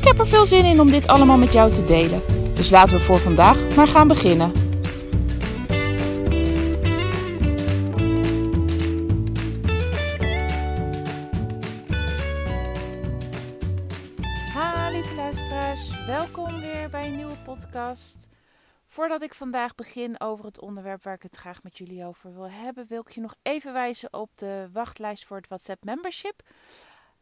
Ik heb er veel zin in om dit allemaal met jou te delen. Dus laten we voor vandaag maar gaan beginnen. Ha, lieve luisteraars. Welkom weer bij een nieuwe podcast. Voordat ik vandaag begin over het onderwerp waar ik het graag met jullie over wil hebben, wil ik je nog even wijzen op de wachtlijst voor het WhatsApp membership.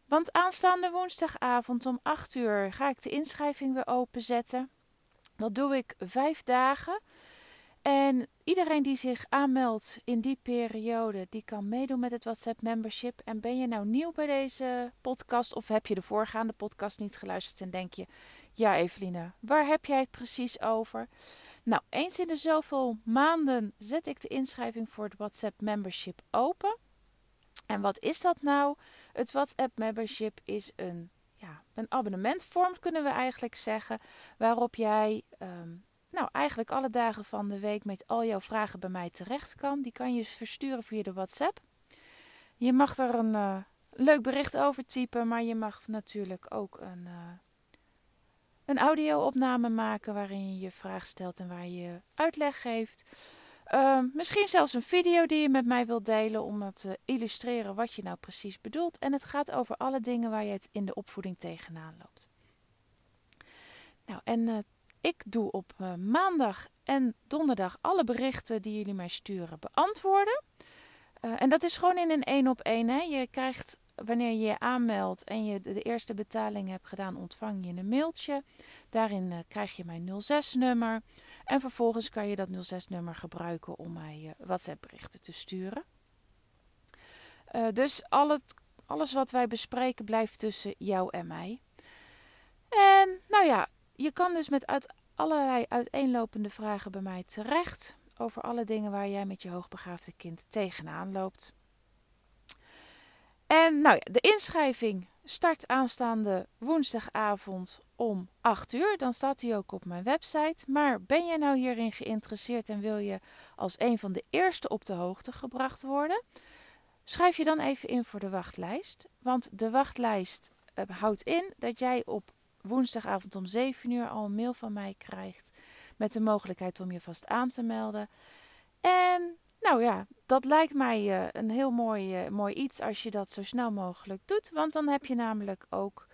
Want aanstaande woensdagavond om 8 uur ga ik de inschrijving weer openzetten. Dat doe ik vijf dagen. En iedereen die zich aanmeldt in die periode, die kan meedoen met het WhatsApp membership. En ben je nou nieuw bij deze podcast of heb je de voorgaande podcast niet geluisterd en denk je, ja Eveline, waar heb jij het precies over? Nou, eens in de zoveel maanden zet ik de inschrijving voor het WhatsApp membership open. En wat is dat nou? Het WhatsApp membership is een, ja, een abonnementvorm, kunnen we eigenlijk zeggen. Waarop jij ehm, nou, eigenlijk alle dagen van de week met al jouw vragen bij mij terecht kan. Die kan je versturen via de WhatsApp. Je mag er een uh, leuk bericht over typen, maar je mag natuurlijk ook een, uh, een audio-opname maken waarin je je vraag stelt en waar je uitleg geeft. Uh, misschien zelfs een video die je met mij wilt delen om te illustreren wat je nou precies bedoelt. En het gaat over alle dingen waar je het in de opvoeding tegenaan loopt. Nou, en uh, ik doe op uh, maandag en donderdag alle berichten die jullie mij sturen beantwoorden. En dat is gewoon in een één op één. Je krijgt, wanneer je je aanmeldt en je de eerste betaling hebt gedaan, ontvang je een mailtje. Daarin krijg je mijn 06-nummer. En vervolgens kan je dat 06-nummer gebruiken om mij WhatsApp-berichten te sturen. Uh, dus al het, alles wat wij bespreken blijft tussen jou en mij. En nou ja, je kan dus met uit allerlei uiteenlopende vragen bij mij terecht. Over alle dingen waar jij met je hoogbegaafde kind tegenaan loopt. En nou ja, de inschrijving start aanstaande woensdagavond om 8 uur. Dan staat hij ook op mijn website. Maar ben je nou hierin geïnteresseerd en wil je als een van de eerste op de hoogte gebracht worden? Schrijf je dan even in voor de wachtlijst. Want de wachtlijst uh, houdt in dat jij op woensdagavond om 7 uur al een mail van mij krijgt. Met de mogelijkheid om je vast aan te melden. En nou ja, dat lijkt mij uh, een heel mooi, uh, mooi iets als je dat zo snel mogelijk doet. Want dan heb je namelijk ook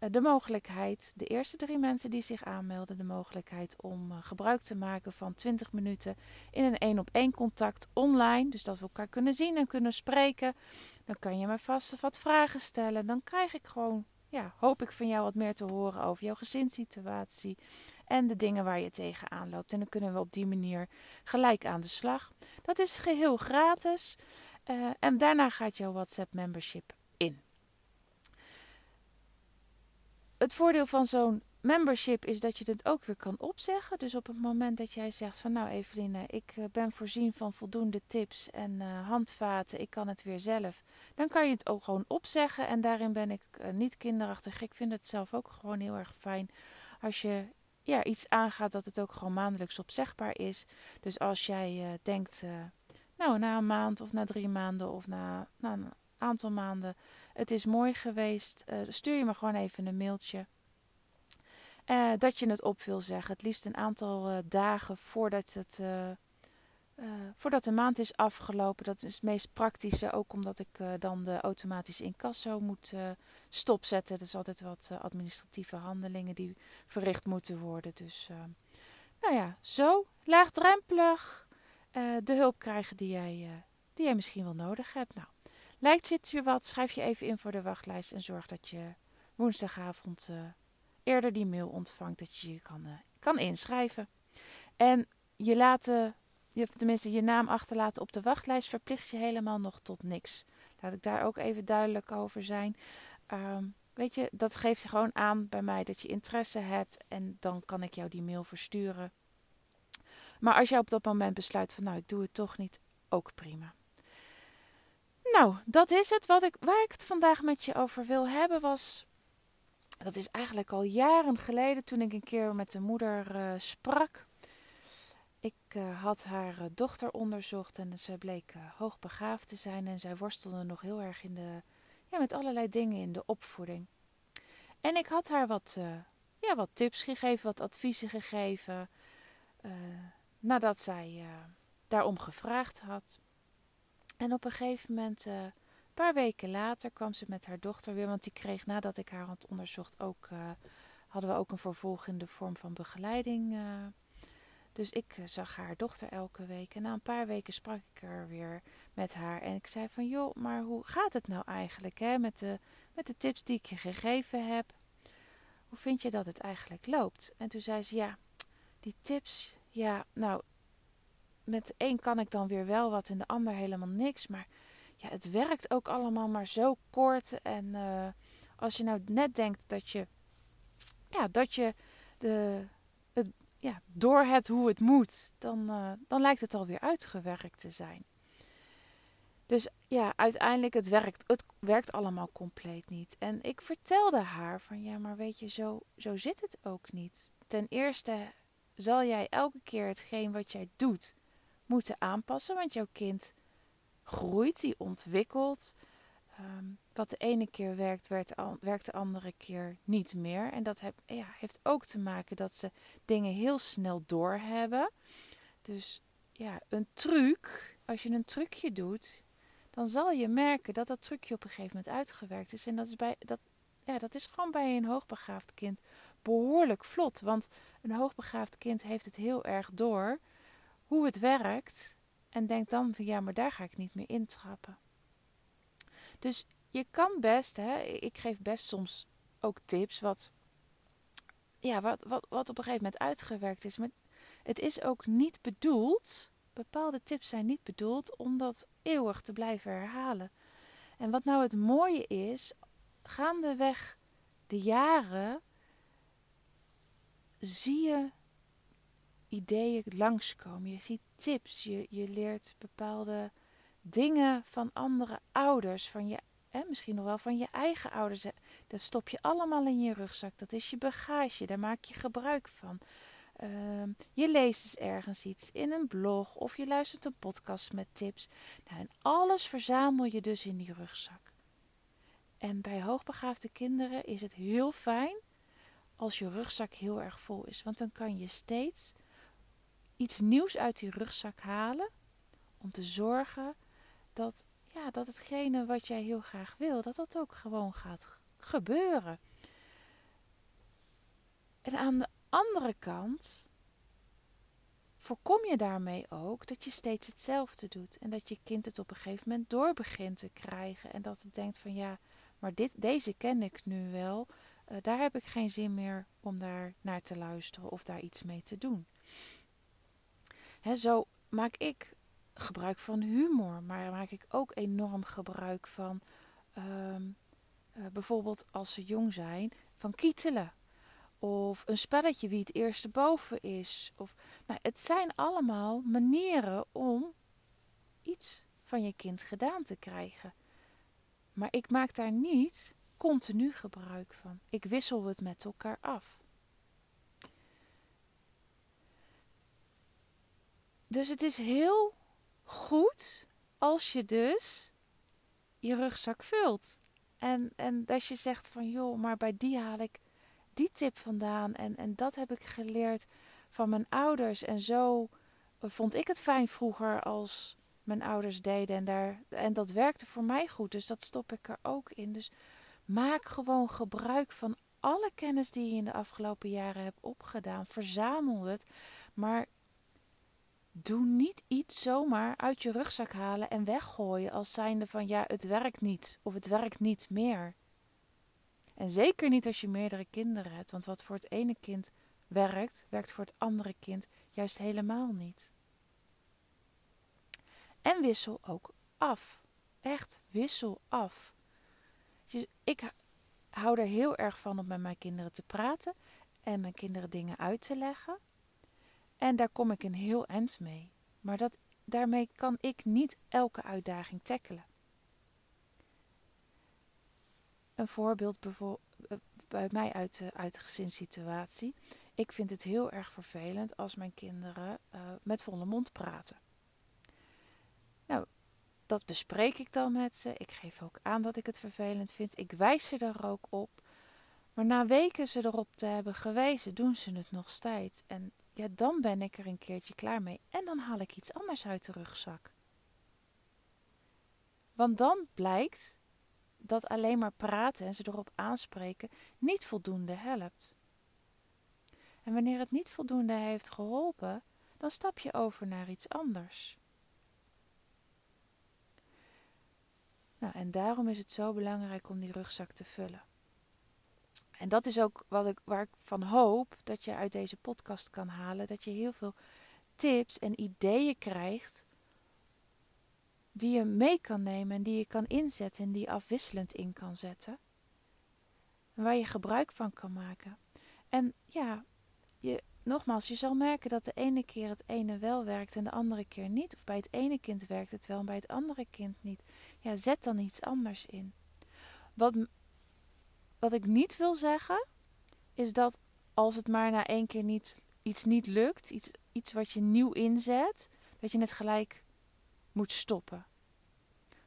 uh, de mogelijkheid, de eerste drie mensen die zich aanmelden, de mogelijkheid om gebruik te maken van 20 minuten in een één op één contact online. Dus dat we elkaar kunnen zien en kunnen spreken. Dan kan je me vast wat vragen stellen. Dan krijg ik gewoon, ja, hoop ik van jou wat meer te horen over jouw gezinssituatie en de dingen waar je tegenaan loopt. En dan kunnen we op die manier gelijk aan de slag. Dat is geheel gratis. Uh, en daarna gaat jouw WhatsApp membership in. Het voordeel van zo'n membership is dat je het ook weer kan opzeggen. Dus op het moment dat jij zegt van nou Eveline, ik ben voorzien van voldoende tips en uh, handvaten, ik kan het weer zelf. Dan kan je het ook gewoon opzeggen en daarin ben ik niet kinderachtig. Ik vind het zelf ook gewoon heel erg fijn als je ja, iets aangaat dat het ook gewoon maandelijks opzegbaar is. Dus als jij uh, denkt, uh, nou na een maand of na drie maanden of na, na een aantal maanden, het is mooi geweest, uh, stuur je me gewoon even een mailtje. dat je het op wil zeggen. Het liefst een aantal dagen voordat het uh, voordat de maand is afgelopen. Dat is het meest praktische, ook omdat ik uh, dan de automatische incasso moet uh, stopzetten. Dat is altijd wat administratieve handelingen die verricht moeten worden. Dus nou ja, zo laagdrempelig de hulp krijgen die jij, die jij misschien wel nodig hebt. Nou, lijkt het je wat? Schrijf je even in voor de wachtlijst en zorg dat je woensdagavond eerder die mail ontvangt dat je je kan, kan inschrijven. En je laten je, tenminste je naam achterlaten op de wachtlijst, verplicht je helemaal nog tot niks. Laat ik daar ook even duidelijk over zijn. Um, weet je, dat geeft gewoon aan bij mij dat je interesse hebt en dan kan ik jou die mail versturen. Maar als jij op dat moment besluit van nou, ik doe het toch niet, ook prima. Nou, dat is het. Wat ik, waar ik het vandaag met je over wil hebben was. Dat is eigenlijk al jaren geleden toen ik een keer met de moeder uh, sprak. Ik uh, had haar uh, dochter onderzocht en ze bleek hoogbegaafd te zijn. En zij worstelde nog heel erg in de, ja, met allerlei dingen in de opvoeding. En ik had haar wat, ja, wat tips gegeven, wat adviezen gegeven. nadat zij daarom gevraagd had. En op een gegeven moment, een paar weken later, kwam ze met haar dochter weer. Want die kreeg nadat ik haar had onderzocht ook, hadden we ook een vervolg in de vorm van begeleiding. Dus ik zag haar dochter elke week. En na een paar weken sprak ik er weer met haar. En ik zei van, joh, maar hoe gaat het nou eigenlijk hè, met, de, met de tips die ik je gegeven heb? Hoe vind je dat het eigenlijk loopt? En toen zei ze, ja, die tips, ja, nou, met de een kan ik dan weer wel wat en de ander helemaal niks. Maar ja, het werkt ook allemaal maar zo kort. En uh, als je nou net denkt dat je, ja, dat je de, ja, door hebt hoe het moet, dan, uh, dan lijkt het alweer uitgewerkt te zijn. Dus ja, uiteindelijk, het werkt, het werkt allemaal compleet niet. En ik vertelde haar van, ja, maar weet je, zo, zo zit het ook niet. Ten eerste zal jij elke keer hetgeen wat jij doet, moeten aanpassen, want jouw kind groeit, die ontwikkelt. Um, wat de ene keer werkt, werkt, werkt de andere keer niet meer. En dat heb, ja, heeft ook te maken dat ze dingen heel snel doorhebben. Dus ja, een truc, als je een trucje doet, dan zal je merken dat dat trucje op een gegeven moment uitgewerkt is. En dat is, bij, dat, ja, dat is gewoon bij een hoogbegaafd kind behoorlijk vlot. Want een hoogbegaafd kind heeft het heel erg door hoe het werkt en denk dan van ja, maar daar ga ik niet meer intrappen. Dus je kan best, hè, ik geef best soms ook tips wat, ja, wat, wat, wat op een gegeven moment uitgewerkt is. Maar het is ook niet bedoeld, bepaalde tips zijn niet bedoeld om dat eeuwig te blijven herhalen. En wat nou het mooie is, gaandeweg de jaren zie je ideeën langskomen. Je ziet tips, je, je leert bepaalde dingen van andere ouders, van je, hè, misschien nog wel van je eigen ouders. Dat stop je allemaal in je rugzak. Dat is je bagage, daar maak je gebruik van. Uh, je leest eens ergens iets in een blog of je luistert een podcast met tips. Nou, en alles verzamel je dus in die rugzak. En bij hoogbegaafde kinderen is het heel fijn als je rugzak heel erg vol is. Want dan kan je steeds iets nieuws uit die rugzak halen. Om te zorgen dat, ja, dat hetgene wat jij heel graag wil, dat dat ook gewoon gaat gebeuren. En aan de andere kant voorkom je daarmee ook dat je steeds hetzelfde doet. En dat je kind het op een gegeven moment door begint te krijgen. En dat het denkt van ja, maar dit, deze ken ik nu wel. Uh, daar heb ik geen zin meer om daar naar te luisteren of daar iets mee te doen zo maak ik gebruik van humor, maar maak ik ook enorm gebruik van ehm, eh, bijvoorbeeld als ze jong zijn, van kietelen. Of een spelletje wie het eerste boven is. Of, nou, het zijn allemaal manieren om iets van je kind gedaan te krijgen. Maar ik maak daar niet continu gebruik van. Ik wissel het met elkaar af. Dus het is heel goed als je dus je rugzak vult. En, en dat je zegt van joh, maar bij die haal ik die tip vandaan. En, en dat heb ik geleerd van mijn ouders. En zo vond ik het fijn vroeger als mijn ouders deden. En, daar, en dat werkte voor mij goed. Dus dat stop ik er ook in. Dus maak gewoon gebruik van alle kennis die je in de afgelopen jaren hebt opgedaan. Verzamel het. Maar Doe niet iets zomaar uit je rugzak halen en weggooien als zijnde van ja, het werkt niet of het werkt niet meer. En zeker niet als je meerdere kinderen hebt, want wat voor het ene kind werkt, werkt voor het andere kind juist helemaal niet. En wissel ook af. Echt, wissel af. ik hou er heel erg van om met mijn kinderen te praten en mijn kinderen dingen uit te leggen. En daar kom ik een heel eind mee. Maar dat, daarmee kan ik niet elke uitdaging tackelen. Een voorbeeld eh, bij mij uit de, uit gezinssituatie. Ik vind het heel erg vervelend als mijn kinderen uh, met volle mond praten. Nou, dat bespreek ik dan met ze. Ik geef ook aan dat ik het vervelend vind. Ik wijs ze er ook op. Maar na weken ze erop te hebben gewezen, doen ze het nog steeds. En ja, dan ben ik er een keertje klaar mee. En dan haal ik iets anders uit de rugzak. Want dan blijkt dat alleen maar praten en ze erop aanspreken niet voldoende helpt. En wanneer het niet voldoende heeft geholpen, dan stap je over naar iets anders. Nou, en daarom is het zo belangrijk om die rugzak te vullen. En dat is ook wat ik, waar ik van hoop dat je uit deze podcast kan halen. Dat je heel veel tips en ideeën krijgt die je mee kan nemen en die je kan inzetten en die je afwisselend in kan zetten. En waar je gebruik van kan maken. En ja, je, nogmaals, je zal merken dat de ene keer het ene wel werkt en de andere keer niet. Of bij het ene kind werkt het wel en bij het andere kind niet. Ja, zet dan iets anders in. Wat, wat ik niet wil zeggen, is dat als het maar na één keer niet, iets niet lukt, iets, iets wat je nieuw inzet, dat je het gelijk moet stoppen.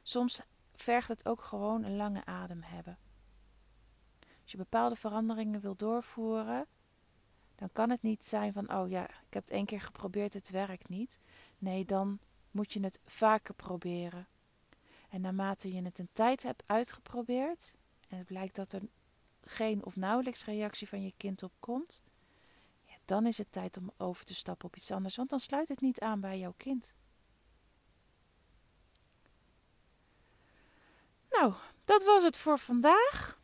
Soms vergt het ook gewoon een lange adem hebben. Als je bepaalde veranderingen wil doorvoeren, dan kan het niet zijn van, oh ja, ik heb het één keer geprobeerd, het werkt niet. Nee, dan moet je het vaker proberen. En naarmate je het een tijd hebt uitgeprobeerd en het blijkt dat er geen of nauwelijks reactie van je kind op komt, ja, dan is het tijd om over te stappen op iets anders, want dan sluit het niet aan bij jouw kind. Nou, dat was het voor vandaag.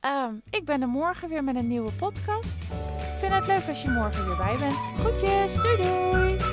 Um, ik ben er morgen weer met een nieuwe podcast. Ik vind het leuk als je morgen weer bij bent. Groetjes, doei doei!